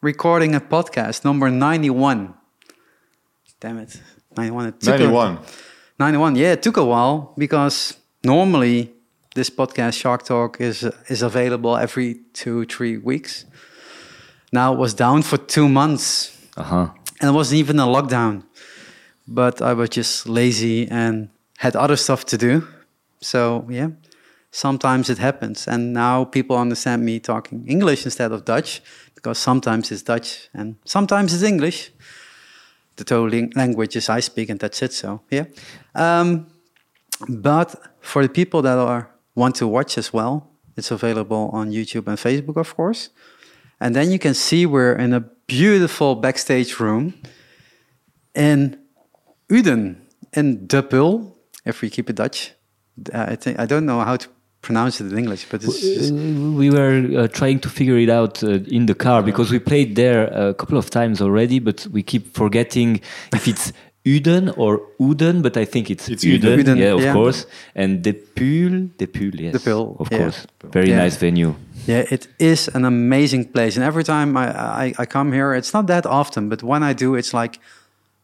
recording a podcast, number 91. Damn it. 91. It took a- 91. 91. Yeah, it took a while because normally this podcast, Shark Talk, is is available every two, three weeks. Now it was down for two months Uh huh. and it wasn't even a lockdown. But I was just lazy and had other stuff to do. So yeah, sometimes it happens. And now people understand me talking English instead of Dutch because sometimes it's Dutch and sometimes it's English. The two languages I speak, and that's it. So yeah. Um, but for the people that are want to watch as well, it's available on YouTube and Facebook, of course. And then you can see we're in a beautiful backstage room in Uden, in De Pul, if we keep it Dutch. Uh, I think I don't know how to pronounce it in English, but it's just, Uh, we were uh, trying to figure it out uh, in the car because we played there a couple of times already, but we keep forgetting if it's Uden or Uden, but I think it's, It's Uden, Uden. yeah, of yeah. course. And De Pul, De Pul, yes, De Pul, of yeah. course. Very Yeah. nice venue. yeah, it is an amazing place. And every time I, I, I come here, it's not that often, but when I do, it's like,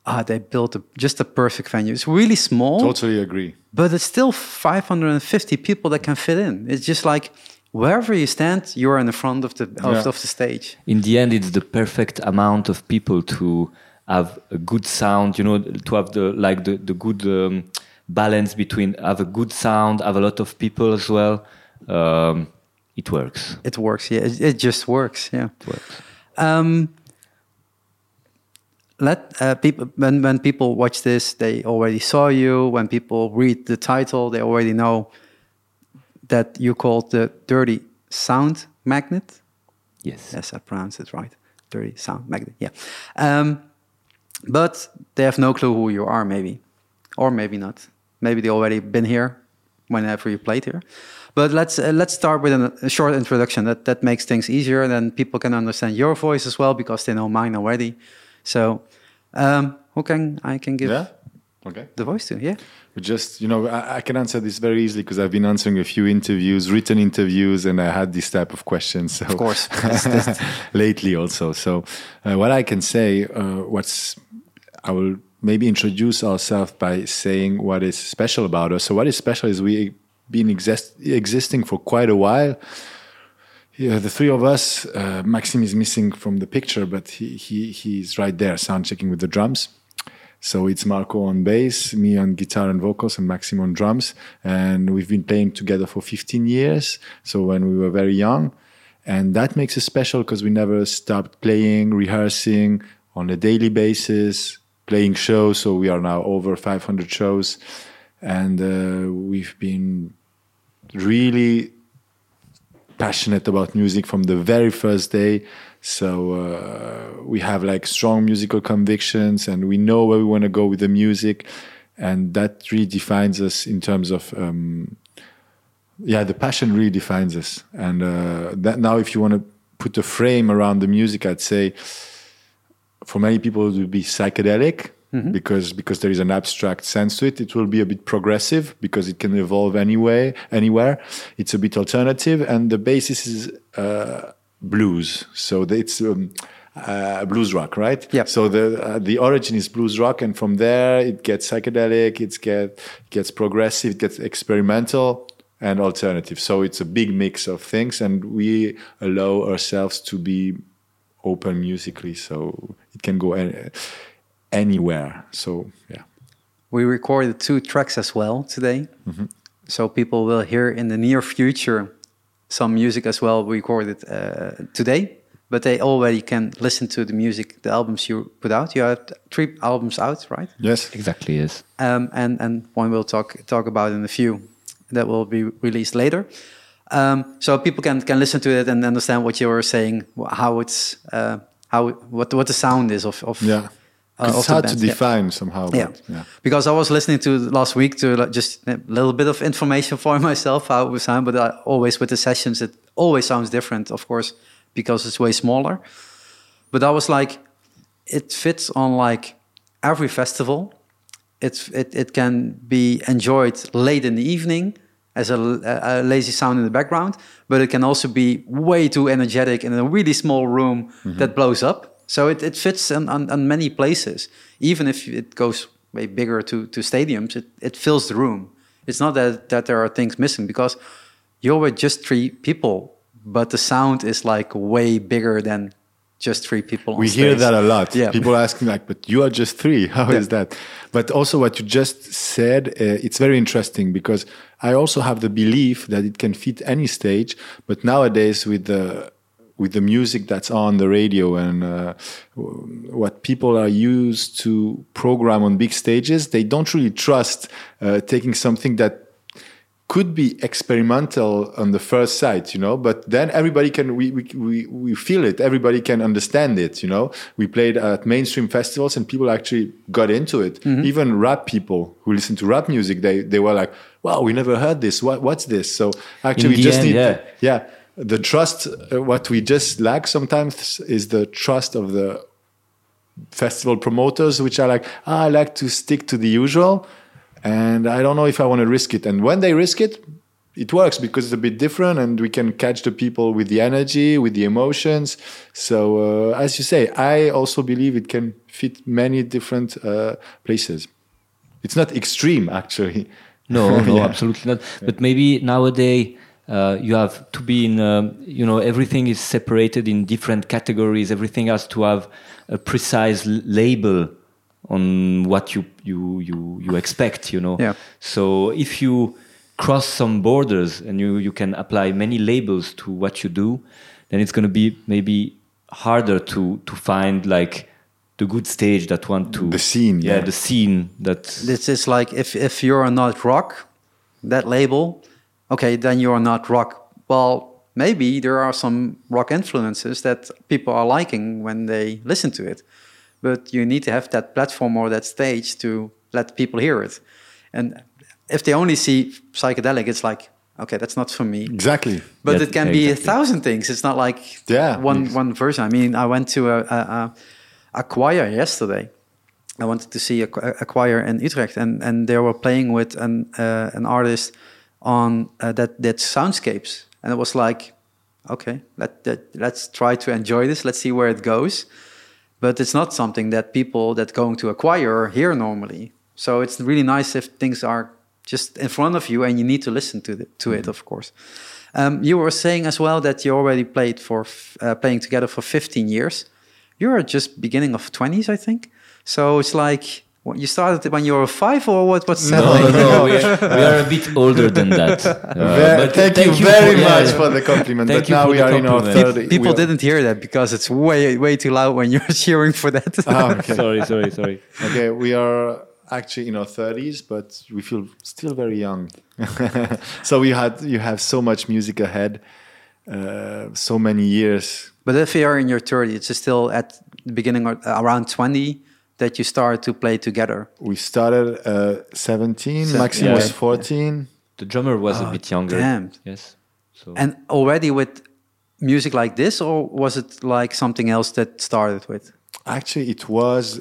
ah, they built a, just a perfect venue. It's really small. Totally agree. but it's still 550 people that can fit in. It's just like wherever you stand, you're in the front of the of, Yeah. of the stage. in the end it's the perfect amount of people to have a good sound you know to have the like the, the good um, balance between have a good sound have a lot of people as well um, it works It works, yeah. It, it just works, yeah. it works Um, let uh, people when when people watch this, they already saw you. When people read the title, they already know that you called the Dirty Sound Magnet. yes Yes, I pronounced it right. Dirty Sound Magnet. Yeah. Um, but they have no clue who you are, maybe, or maybe not. Maybe they already been here whenever you played here. But let's uh, let's start with an, a short introduction. That that makes things easier, and then people can understand your voice as well because they know mine already. So, um, who can I can give Yeah? Okay. the voice to? Yeah. We just, you know, I, I can answer this very easily because I've been answering a few interviews, written interviews, and I had this type of questions. So Of course. lately also. So uh, what I can say, uh, what's I will maybe introduce ourselves by saying what is special about us. So what is special is we've been exist, existing for quite a while. Yeah, the three of us. Uh, Maxim is missing from the picture, but he, he he's right there, sound checking with the drums. So it's Marco on bass, me on guitar and vocals, and Maxim on drums. And we've been playing together for 15 years. So when we were very young, and that makes us special because we never stopped playing, rehearsing on a daily basis, playing shows. So we are now over 500 shows, and uh, we've been really passionate about music from the very first day. So uh, we have like strong musical convictions, and we know where we want to go with the music, and that really defines us in terms of. Um, yeah, the passion really defines us, and uh, that now, if you want to put a frame around the music, I'd say for many people it would be psychedelic because because there is an abstract sense to it. It will be a bit progressive because it can evolve anyway anywhere. It's a bit alternative, and the basis is uh, blues. So it's. Um, uh, blues rock, right? Yep. So the uh, the origin is blues rock, and from there it gets psychedelic, it get gets progressive, it gets experimental and alternative. So it's a big mix of things, and we allow ourselves to be open musically, so it can go any, anywhere. So yeah, We recorded two tracks as well today. So people will hear in the near future some music as well recorded uh, today. But they already can listen to the music, the albums you put out. You have three albums out, right? yes, exactly yes Um, and and one we'll talk talk about in a few that will be released later. Um, so people can can listen to it and understand what you were saying, how it's uh, how what what the sound is of of yeah. Uh, it's hard to band. Yeah. define somehow. Yeah. But, yeah. Because I was listening to last week to like, just a little bit of information for myself how it would sound, but I, always with the sessions, it always sounds different, of course, because it's way smaller. But I was like, it fits on like every festival. It's it it can be enjoyed late in the evening, as a, a, lazy sound in the background, but it can also be way too energetic in a really small room mm-hmm. that blows up. So it, it fits in, on, on many places. Even if it goes way bigger to, to stadiums, it, it fills the room. It's not that, that there are things missing because you're with just three people, but the sound is like way bigger than just three people. we stage. hear that a lot. Yeah. People asking like, "But you are just three. How yeah. is that?" But also, what you just said, uh, it's very interesting because I also have the belief that it can fit any stage. But nowadays, with the with the music that's on the radio and uh, what people are used to program on big stages, they don't really trust uh, taking something that could be experimental on the first sight, you know, but then everybody can, we, we, we, we feel it. Everybody can understand it, you know. We played at mainstream festivals and people actually got into it. Mm-hmm. Even rap people who listen to rap music, they, they were like, wow, we never heard this. What, what's this? So actually, we just end, need, yeah. yeah, the trust. Uh, what we just lack sometimes is the trust of the festival promoters, which are like, ah, I like to stick to the usual and I don't know if I want to risk it. And when they risk it, it works because it's a bit different and we can catch the people with the energy, with the emotions. So, uh, as you say, I also believe it can fit many different uh, places. It's not extreme, actually. No, no, yeah. absolutely not. But maybe nowadays, uh, you have to be in, um, you know, everything is separated in different categories. Everything has to have a precise label on what you you you you expect you know yeah. so if you cross some borders and you you can apply many labels to what you do then it's going to be maybe harder to to find like the good stage that want to the scene yeah, yeah. the scene that this is like if if you're not rock that label okay then you're not rock well maybe there are some rock influences that people are liking when they listen to it but you need to have that platform or that stage to let people hear it. And if they only see psychedelic, it's like, okay, that's not for me. Exactly. But it can be a thousand things. It's not like yeah, one yes. one version. I mean, I went to a, a, a choir yesterday. I wanted to see a, a, choir in Utrecht, and, and they were playing with an uh, an artist on uh, that that soundscapes, and it was like, okay, let, let let's try to enjoy this. Let's see where it goes but it's not something that people that going to acquire hear normally. So it's really nice if things are just in front of you and you need to listen to, the, to mm-hmm. it, of course. Um, you were saying as well that you already played for uh, playing together for 15 years. You're just beginning of 20s, I think. So it's like you started when you were five, or what? What's no, no, no. we, are, we are a bit older than that. Uh, but thank, thank, you very for, much yeah, for the compliment. Thank but now we are in our third. People didn't hear that because it's way way too loud when you're cheering for that. Oh, okay. sorry, sorry, sorry. Okay, we are actually in our thirties, but we feel still very young. so we had you have so much music ahead, uh, so many years. But if you are in your 30s, it's still at the beginning or around 20 that you started to play together? We started uh, 17. Se Maxime yeah. was 14. The drummer was oh, a bit younger. Damn. Yes. So. And already with music like this, or was it like something else that started with? Actually, it was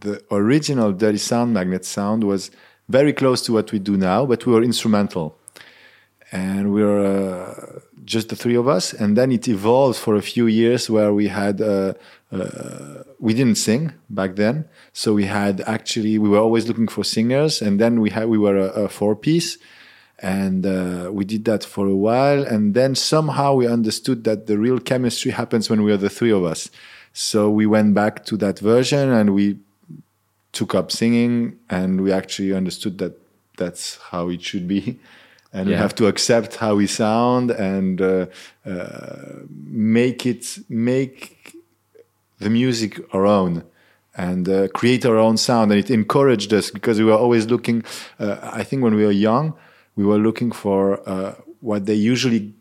the original Dirty Sound Magnet sound was very close to what we do now, but we were instrumental. And we were uh, just the three of us. And then it evolved for a few years where we had uh, uh, we didn't sing back then, so we had actually we were always looking for singers, and then we had we were a, a four piece, and uh, we did that for a while, and then somehow we understood that the real chemistry happens when we are the three of us. So we went back to that version, and we took up singing, and we actually understood that that's how it should be. and yeah. we have to accept how we sound and uh, uh, make it make the music our own and uh, create our own sound. And it encouraged us because we were always looking, uh, I think when we were young, we were looking for uh, what they usually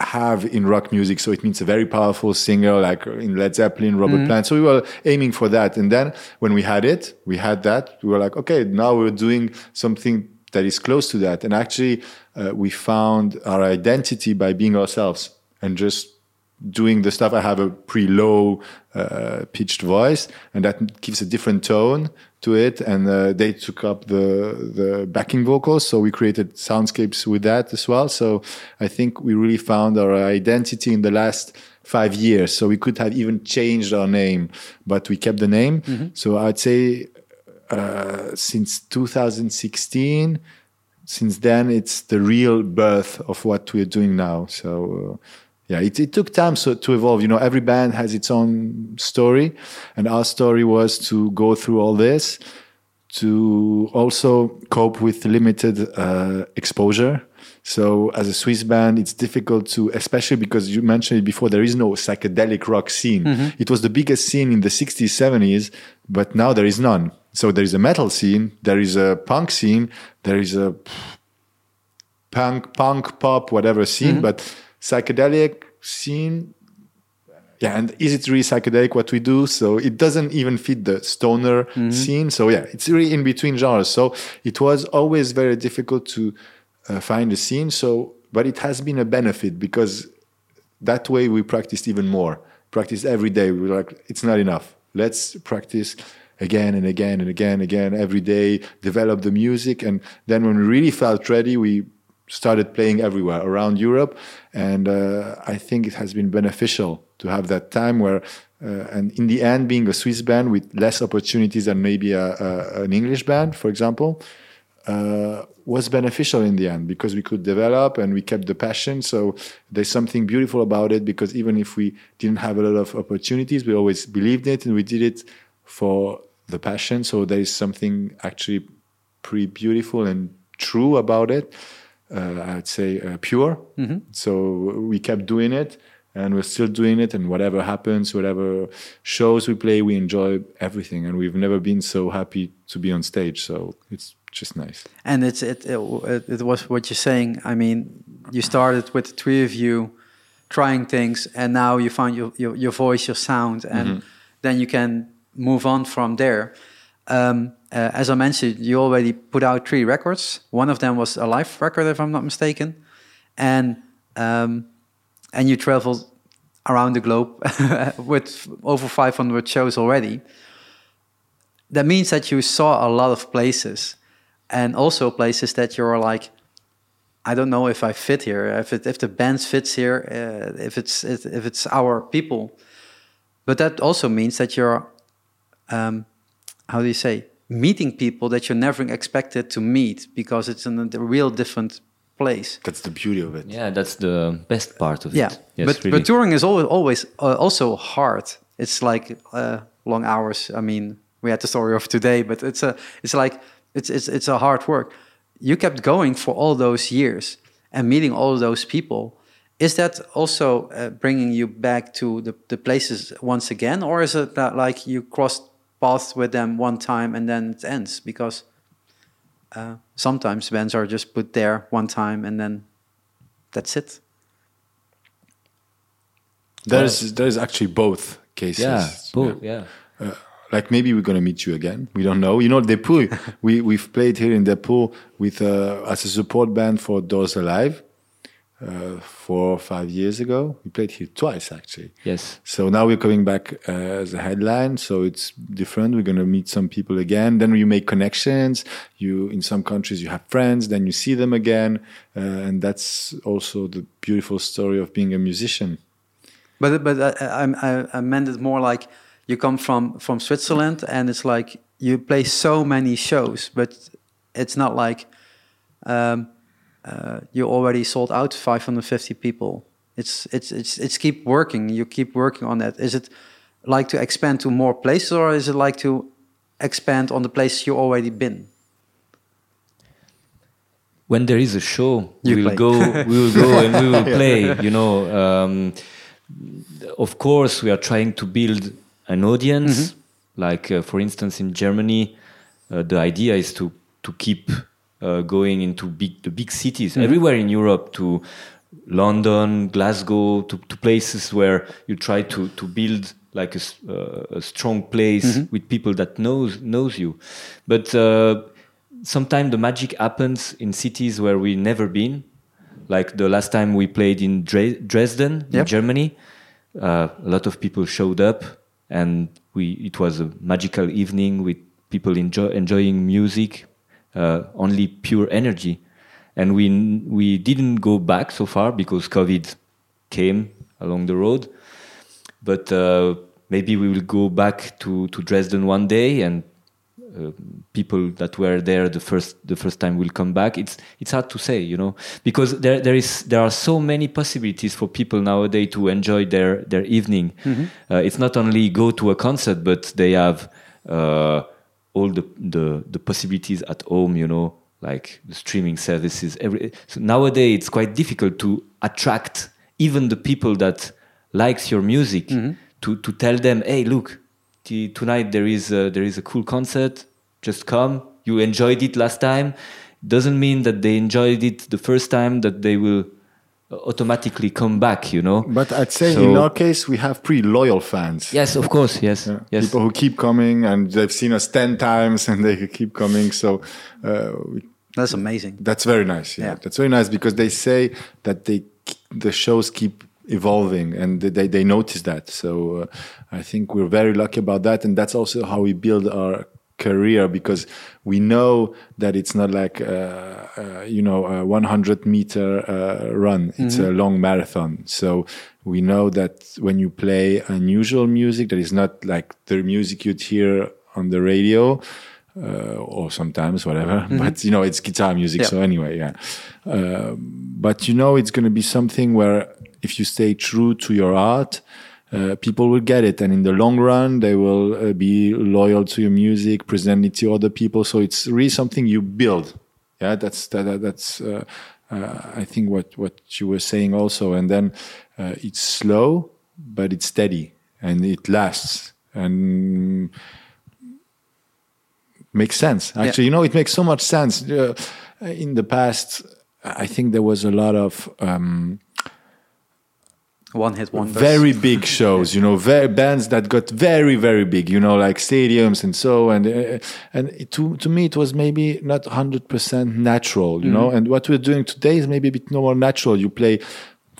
have in rock music. So it means a very powerful singer like in Led Zeppelin, Robert mm-hmm. Plant. So we were aiming for that. And then when we had it, we had that, we were like, okay, now we're doing something that is close to that. And actually, uh, we found our identity by being ourselves and just doing the stuff. I have a pretty low uh, pitched voice, and that gives a different tone to it. And uh, they took up the the backing vocals, so we created soundscapes with that as well. So I think we really found our identity in the last five years. So we could have even changed our name, but we kept the name. So I'd say since 2016 since then it's the real birth of what we're doing now. So uh, yeah it, it took time so, to evolve. You know every band has its own story and our story was to go through all this to also cope with limited uh, exposure. So as a swiss band it's difficult to especially because you mentioned it before there is no psychedelic rock scene. It was the biggest scene in the 60s 70s but now there is none. So there is a metal scene there is a punk scene there is a punk punk pop whatever scene but psychedelic scene yeah and is it really psychedelic what we do? So it doesn't even fit the stoner scene. So yeah it's really in between genres. So it was always very difficult to uh, find a scene. So but it has been a benefit because that way we practiced even more. Practice every day. We were like it's not enough let's practice again and again and again and again every day develop the music. And then when we really felt ready we started playing everywhere around Europe. And uh, I think it has been beneficial to have that time where uh, and in the end being a Swiss band with less opportunities than maybe a, a, an English band for example uh, was beneficial in the end because we could develop and we kept the passion. So there's something beautiful about it because even if we didn't have a lot of opportunities, we always believed it and we did it for the passion. So there is something actually pretty beautiful and true about it. Uh, I'd say uh, pure. So we kept doing it and we're still doing it. And whatever happens, whatever shows we play, we enjoy everything. And we've never been so happy to be on stage. So it's just nice. And it's it, it it was what you're saying. I mean, you started with the three of you trying things, and now you found your your, your voice, your sound, and then you can move on from there. Um, uh, as I mentioned, you already put out three records. One of them was a live record, if I'm not mistaken, and um, and you traveled around the globe with over 500 shows already. That means that you saw a lot of places, and also places that you're like, I don't know if I fit here, if it, if the band fits here, uh, if it's if it's our people. But that also means that you're, um, how do you say, meeting people that you're never expected to meet because it's in a real different place. That's the beauty of it. Yeah, that's the best part of Yeah, it. Yeah, but really. but touring is always always uh, also hard. It's like uh, long hours. I mean, we had the story of today, but it's a it's like it's it's it's a hard work. You kept going for all those years and meeting all those people. Is that also uh, bringing you back to the, the places once again, or is it that like you crossed paths with them one time and then it ends? Because uh, sometimes bands are just put there one time and then that's it. There's there's actually both cases. yeah, both, yeah. Uh, like maybe we're gonna meet you again. We don't know. You know, De Pul. we we've played here in De Pul with uh, as a support band for Doors Alive uh, four or five years ago. We played here twice actually. Yes. So now we're coming back uh, as a headline. So it's different. We're gonna meet some people again. Then you make connections. You in some countries you have friends. Then you see them again, uh, and that's also the beautiful story of being a musician. But but I, I, I- I meant it more like you come from from Switzerland and it's like you play so many shows, but it's not like um, uh, you already sold out 550 people. It's it's it's it's keep working. You keep working on that. Is it like to expand to more places, or is it like to expand on the places you already been? when there is a show, You we will go, we will go and we will play. You know, um, of course, we are trying to build an audience. Like, uh, for instance, in Germany, uh, the idea is to to keep uh, going into big the big cities everywhere in Europe to London, Glasgow, to, to places where you try to to build like a, uh, a strong place with people that knows knows you. But uh, sometimes the magic happens in cities where we never been. Like the last time we played in Dre- Dresden, in Germany, uh, a lot of people showed up, and we it was a magical evening with people enjoy, enjoying music, uh, only pure energy, and we we didn't go back so far because COVID came along the road, but uh, maybe we will go back to to Dresden one day and uh, people that were there the first the first time will come back. It's it's hard to say you know because there there is there are so many possibilities for people nowadays to enjoy their their evening. Mm-hmm. uh, it's not only go to a concert but they have uh, all the, the the possibilities at home you know like the streaming services every so nowadays it's quite difficult to attract even the people that likes your music to to tell them hey look t- tonight there is a, there is a cool concert just come you enjoyed it last time doesn't mean that they enjoyed it the first time that they will uh, automatically come back you know But I'd say So- in our case, we have pretty loyal fans. yes of course yes Yeah. yes People who keep coming and they've seen us 10 times and they keep coming. So uh, we, That's amazing. that's very nice. Yeah. Yeah. That's very nice because they say that they the shows keep evolving and they, they notice that. So uh, I think we're very lucky about that. And that's also how we build our career because we know that it's not like uh, uh, you know a 100 meter uh, run it's a long marathon so we know that when you play unusual music that is not like the music you'd hear on the radio uh, or sometimes whatever. But you know it's guitar music Yeah. so anyway yeah. Uh, but you know it's going to be something where if you stay true to your art uh, people will get it. And in the long run they will uh, be loyal to your music present it to other people. So it's really something you build. Yeah that's that, that- that's uh, uh, i think what what you were saying also. And then uh, it's slow but it's steady and it lasts. And makes sense. Actually you know it makes so much sense. Uh, in the past i think there was a lot of um, One hit wonders. very big shows you know very bands that got very very big you know like stadiums and so and uh, and to to me it was maybe not 100% natural you know and what we're doing today is maybe a bit more natural. You play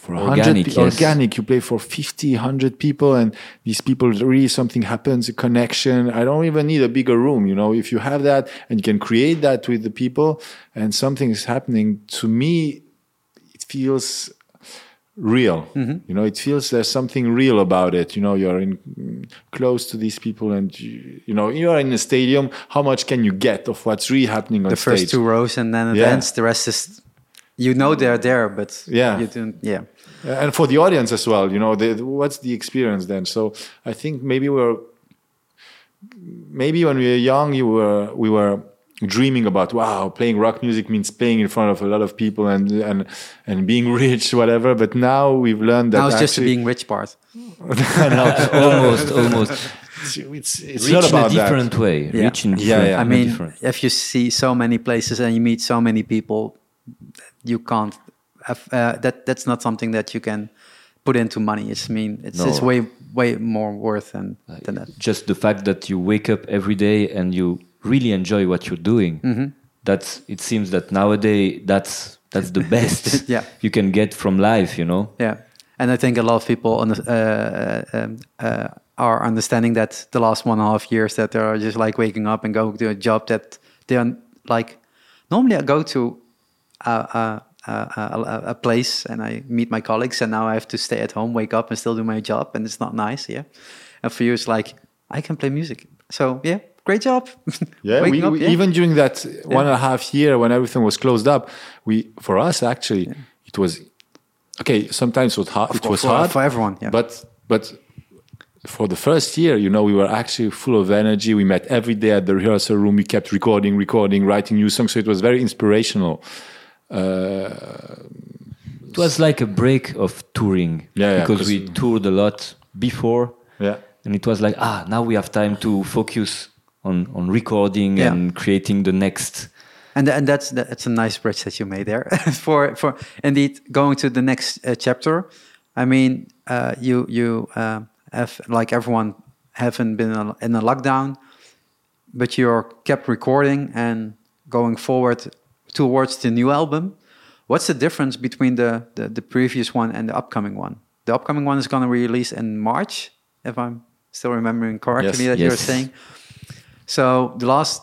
for 100 Organic, yes. organic you play for 50 100 people and these people really something happens a connection i don't even need a bigger room you know if you have that and you can create that with the people and something is happening to me it feels real mm-hmm. you know it feels there's something real about it you know you're in close to these people and you, you know you're in a stadium how much can you get of what's really happening on the stage first two rows and then Yeah. advance. The rest is, you know, they're there, but Yeah. you don't. Yeah, Uh, and for the audience as well you know the, what's the experience then so i think maybe we're maybe when we were young you were we were dreaming about wow playing rock music means playing in front of a lot of people and and and being rich whatever but now we've learned that now it's just the being rich part. almost almost it's it's, it's reach not in a about that different way Yeah. reach in Yeah, different, yeah. I mean, different- if you see so many places and you meet so many people, you can't. Uh, that that's not something that you can put into money. It's I mean, it's, it's way way more worth than than that. just the fact that you wake up every day and you really enjoy what you're doing Mm-hmm. that's it seems that nowadays that's that's the best Yeah. you can get from life you know Yeah, and I think a lot of people on the, uh, um, uh, are understanding that the last one and a half years that they are just like waking up and going to a job that they are like. Normally, I go to a, a, a, place and I meet my colleagues, and now I have to stay at home, wake up, and still do my job, and it's not nice. Yeah, and for you, it's like I can play music. So yeah, great job. Yeah, we, up, we- yeah. even during that one and a half year when everything was closed up, we for us actually it was okay. Sometimes it was hard. It was for- hard for everyone, yeah. But but for the first year, you know, we were actually full of energy. We met every day at the rehearsal room. We kept recording, recording, writing new songs. So it was very inspirational. It was like a break of touring Yeah, yeah, we toured a lot before Yeah. and it was like ah now we have time to focus on on recording Yeah. and creating the next And and that's that's a nice bridge that you made there for for indeed going to the next uh, chapter. I mean, uh, you you uh, have like everyone haven't been in a lockdown, but you're kept recording and going forward towards the new album. What's the difference between the the, the previous one and the upcoming one? the upcoming one is going to release in March, if I'm still remembering correctly Yes. that you were Yes. saying. So the last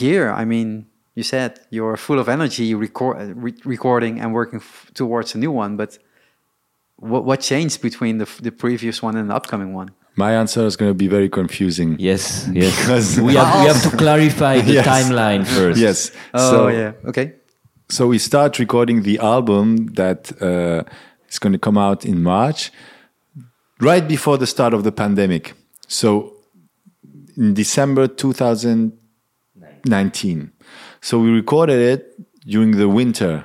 year, I mean, you said you're full of energy, record, re- recording and working f- towards a new one. But what what changed between the the previous one and the upcoming one? My answer is going to be very confusing. Yes, yes. Because- we have we have to clarify the Yes. timeline first. Yes. Oh so, yeah, okay. so we start recording the album that uh, is going to come out in March, right before the start of the pandemic. So in December 2019. So we recorded it during the winter,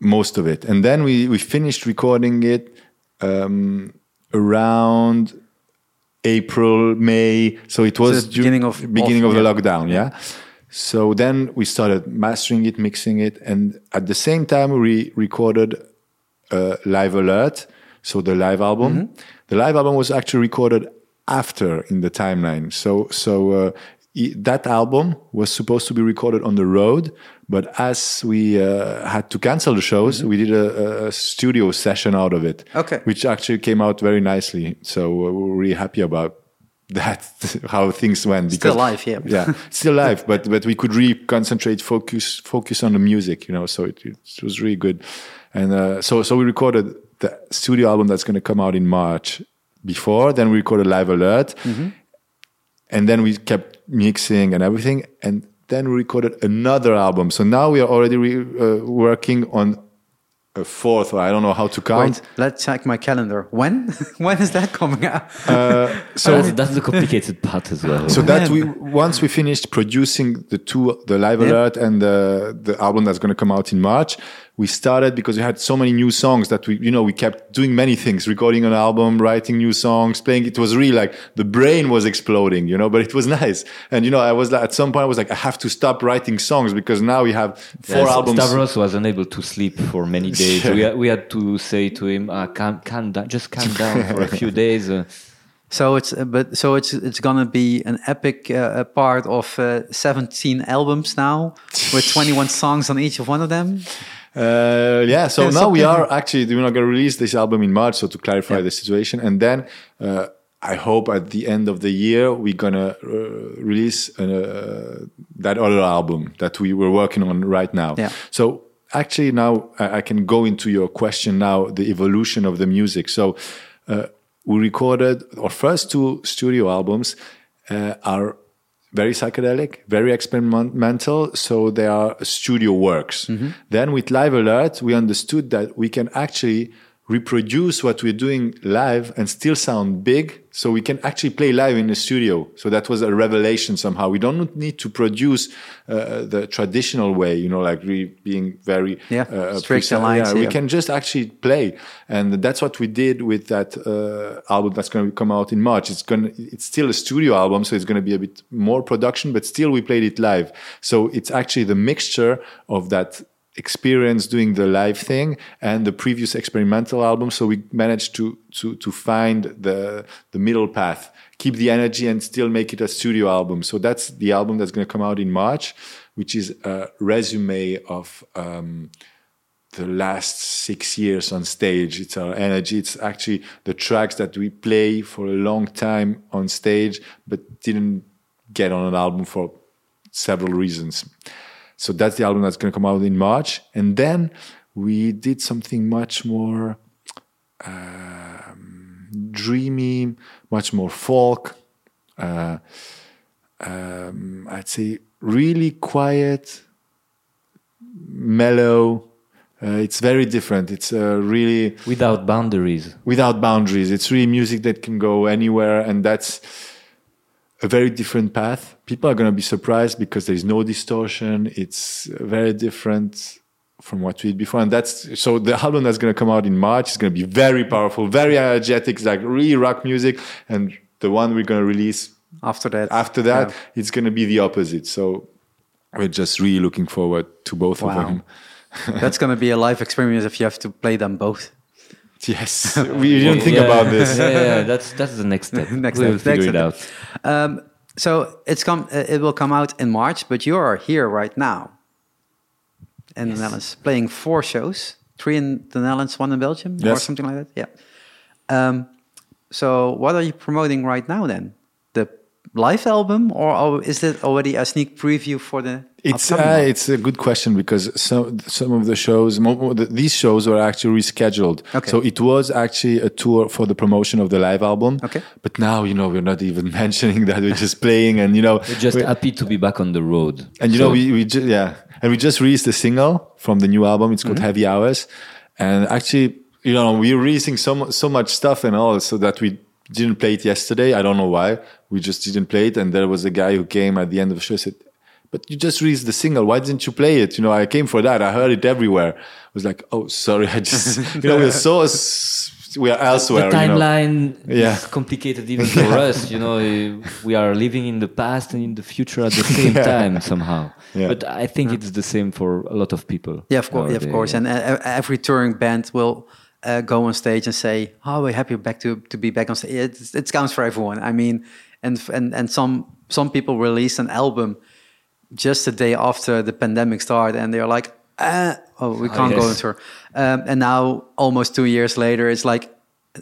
most of it, and then we we finished recording it um, around April, May. So it was du- beginning of- beginning of- of, the yeah. lockdown. Yeah. So then we started mastering it, mixing it, and at the same time we recorded uh, Live Alert, so the live album. Mm-hmm. The live album was actually recorded after in the timeline. So so uh, that album was supposed to be recorded on the road, but as we uh, had to cancel the shows, we did a, a studio session out of it. Okay. which actually came out very nicely. So we're really happy about that how things went. Because, Still live, yeah. yeah, still live, but but we could really concentrate, focus, focus on the music, you know. So it, it was really good, and uh, so so we recorded the studio album that's going to come out in March. Before then, we recorded Live Alert, and then we kept mixing and everything, and then we recorded another album. So now we are already re- uh, working on a fourth, or I don't know how to count. Wait, let's check my calendar. When? when is that coming out? So that's, that's the complicated part as well. So that we once we finished producing the two, the live Yeah. alert and the the album that's going to come out in March, we started because we had so many new songs that we, you know, we kept doing many things, recording an album, writing new songs, playing. It was really like the brain was exploding, you know, but it was nice. And you know, I was like, at some point, I was like, I have to stop writing songs because now we have four Yes, albums. Stavros was unable to sleep for many days. Yeah. We, had, we had to say to him, uh, calm, calm down, just calm down for a few days. Uh, So it's uh, but so it's it's gonna be an epic uh, uh, part of uh, 17 albums now with 21 songs on each of one of them. Uh, yeah, so Yeah, now we are actually we're not going to release this album in March, so to clarify the situation, and then uh, I hope at the end of the year we're gonna uh, release uh, that other album that we were working on right now. Yeah. So actually now I, I can go into your question now, the evolution of the music. So uh, we recorded our first two studio albums uh, are very psychedelic, very experimental. So they are studio works. Mm-hmm. Then with Live Alert, we understood that we can actually reproduce what we're doing live and still sound big. So we can actually play live in the studio. So that was a revelation somehow. We don't need to produce uh, the traditional way, you know, like re- being very Yeah, uh, strict precise. lines, Yeah, we can just actually play, and that's what we did with that uh, album that's going to come out in March. It's going to it's still a studio album, so it's going to be a bit more production, but still we played it live. So it's actually the mixture of that experience doing the live thing and the previous experimental album. So we managed to to to find the the middle path, keep the energy, and still make it a studio album. So that's the album that's going to come out in March, which is a resume of. Um, the last six years on stage. It's our energy. It's actually the tracks that we play for a long time on stage, but didn't get on an album for several reasons. So that's the album that's going to come out in March. And then we did something much more um, dreamy, much more folk. Uh, um, I'd say really quiet, mellow. Uh, it's very different. It's uh, really without boundaries. without boundaries. It's really music that can go anywhere, and that's a very different path. People are going to be surprised because there's no distortion. It's very different from what we did before, and that's so the album that's going to come out in March is going to be very powerful, very energetic. It's like really rock music, and the one we're going to release After that, after that, yeah. it's going to be the opposite. So we're just really looking forward to both of them. that's gonna be a live experience if you have to play them both. Yes, we didn't think Yeah, about this. Yeah, yeah, that's that's the next step. Next we'll step, figure next it step. out. Um, so it's come. uh, It will come out in March, but you are here right now in the Netherlands playing four shows. three in the Netherlands, one in Belgium, or something like that. Yeah. Um, so, what are you promoting right now then? The live album, or or is it already a sneak preview for the? It's upcoming uh, it's a good question because some some of the shows, mo- mo- the- these shows were actually rescheduled. Okay. So it was actually a tour for the promotion of the live album. Okay. But now you know we're not even mentioning that we're just playing, and you know We're just we're- happy to be back on the road. and you So- know we we ju- yeah, and we just released a single from the new album. It's called Mm-hmm. Heavy Hours, and actually you know we're releasing so so much stuff and all, so that we didn't play it yesterday. I don't know why. We just didn't play it, and there was a guy who came at the end of the show said. But you just released the single. Why didn't you play it? You know, I came for that. I heard it everywhere. I was like, oh, sorry. I just, you know, we're so, we are elsewhere. the you know. timeline Yeah. is complicated even for us. You know, we are living in the past and in the future at the same time somehow. Yeah. But I think it's the same for a lot of people. Yeah, of course, yeah, of nowadays. course. And every touring band will uh, go on stage and say, "Oh, we're happy back to to be back on stage." It, it counts for everyone. I mean, and and and some some people release an album just the day after the pandemic started, and they're like, ah, "Oh, we can't go on tour." Um, and now, almost two years later, it's like,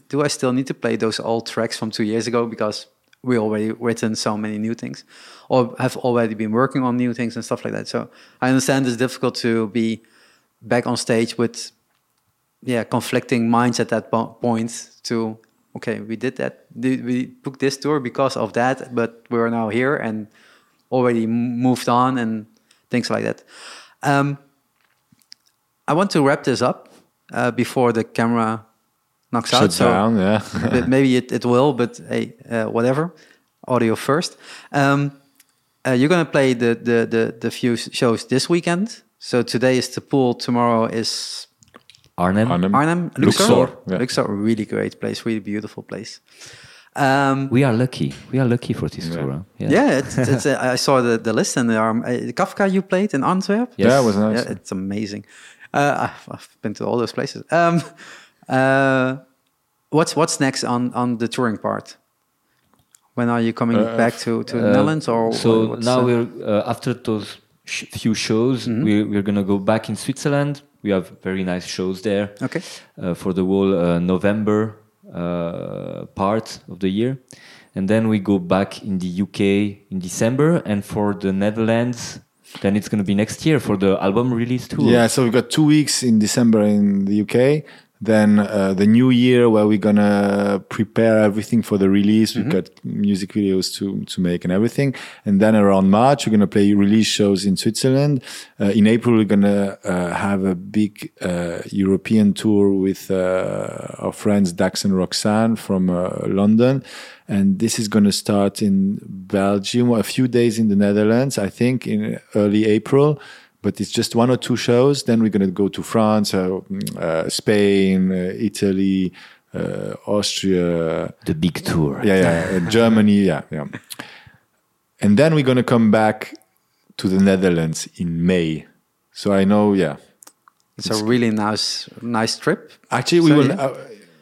"Do I still need to play those old tracks from two years ago because?" We already written so many new things, or have already been working on new things and stuff like that. So I understand it's difficult to be back on stage with yeah conflicting minds at that po- point to okay we did that we booked this tour because of that but we're now here and already moved on and things like that. Um, i want to wrap this up uh, before the camera knocks out Shut so down, yeah. but maybe it, it will but hey uh, whatever. Audio first. Um, uh, you're going to play the, the, the, the few shows this weekend. So today is the pool tomorrow is Arnhem. Arnhem. Arnhem, Luxor, Luxor. yeah. Luxor, really great place, really beautiful place. Um, We are lucky. We are lucky for this tour. huh? yeah, it's, it's, uh, I saw the, the list and the are uh, Kavka you played in Antwerp. Yes. Yeah, it was nice. Yeah, it's amazing. Uh, I've, I've been to all those places. Um, uh, what's what's next on, on the touring part? When are you coming Uh, back to, to the Uh, Netherlands or so now uh, we're uh, after those sh- few shows Mm-hmm. we're, we're gonna go back in switzerland we have very nice shows there Okay. uh, for the whole uh, november uh, part of the year and then we go back in the uk in december and for the netherlands then it's gonna be next year for the album release too. Yeah, so we've got two weeks in December in the UK. Then uh, the new year where we're gonna prepare everything for the release. We've got music videos to to make and everything. And then around March we're gonna play release shows in Switzerland. Uh, in April we're gonna uh, have a big uh, European tour with uh, our friends Daxx and Roxane from uh, London. And this is going to start in Belgium, a few days in the Netherlands, I think, in early April but it's just one or two shows. Then we're going to go to France, uh, uh, Spain, uh, Italy, uh, Austria, the big tour yeah, yeah, uh, Germany, yeah, yeah. And then we're going to come back to the Netherlands in May. So I know, yeah. it's a really nice nice trip. Actually, we So, will. yeah. Uh,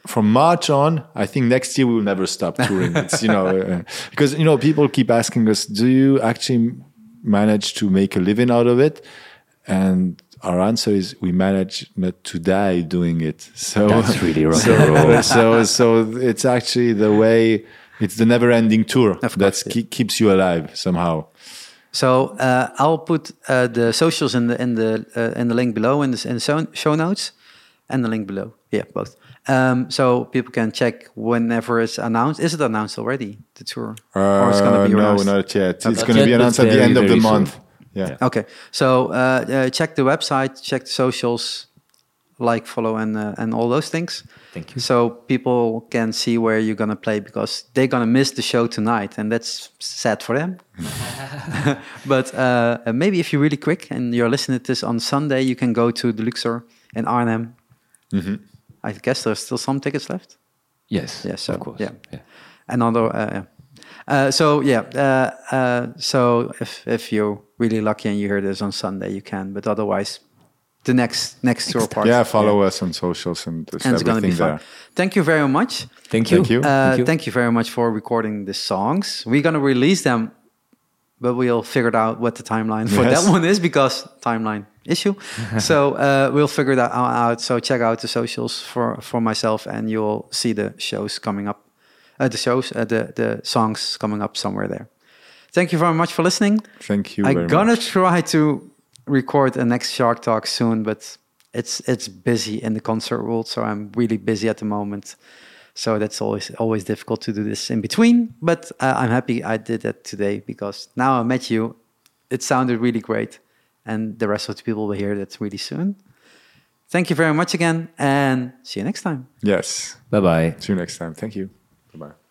from March on, I think next year we will never stop touring. It's you know uh, because you know people keep asking us, do you actually manage to make a living out of it? And our answer is we manage not to die doing it. So That's really rock so, so so it's actually the way. It's the never-ending tour that yeah. keeps you alive somehow. So uh, I'll put uh, the socials in the in the uh, in the link below in the, in the show, notes, and the link below. Yeah, both. Um, so people can check whenever it's announced. Is it announced already? The tour, or it's going to be Uh, no, announced? not yet. It's going to be announced at the end of the soon. Yeah. Okay, so uh, uh, check the website, check the socials, like, follow, and uh, and all those things. Thank you. So people can see where you're gonna play because they're gonna miss the show tonight, and that's sad for them. but maybe if you're really quick and you're listening to this on Sunday, you can go to the Luxor in Arnhem. I guess there's still some tickets left. yes Yeah, so, of course yeah. Another, uh, yeah. Uh, so yeah, uh, uh, so if if you're really lucky and you hear this on Sunday, you can. But otherwise, the next next tour part. Yeah, follow us on socials and there's And it's gonna be everything fun. there. Thank you very much. thank you Thank you. Uh, Thank thank, you. you. very much for recording the songs. We're gonna release them but we'll figure out what the timeline for Yes. that one is because timeline issue. so uh, we'll figure that out, out. So check out the socials for for myself, and you'll see the shows coming up, uh, the shows, uh, the the songs coming up somewhere there. Thank you very much for listening. Thank you I'm gonna much. try to record a next Shark Talk soon, but it's it's busy in the concert world, so I'm really busy at the moment. So that's always always difficult to do this in between. But uh, I'm happy I did that today because now I met you. It sounded really great, and the rest of the people will hear that really soon. Thank you very much again, and see you next time. Yes. Bye bye. See you next time. Thank you. Bye bye.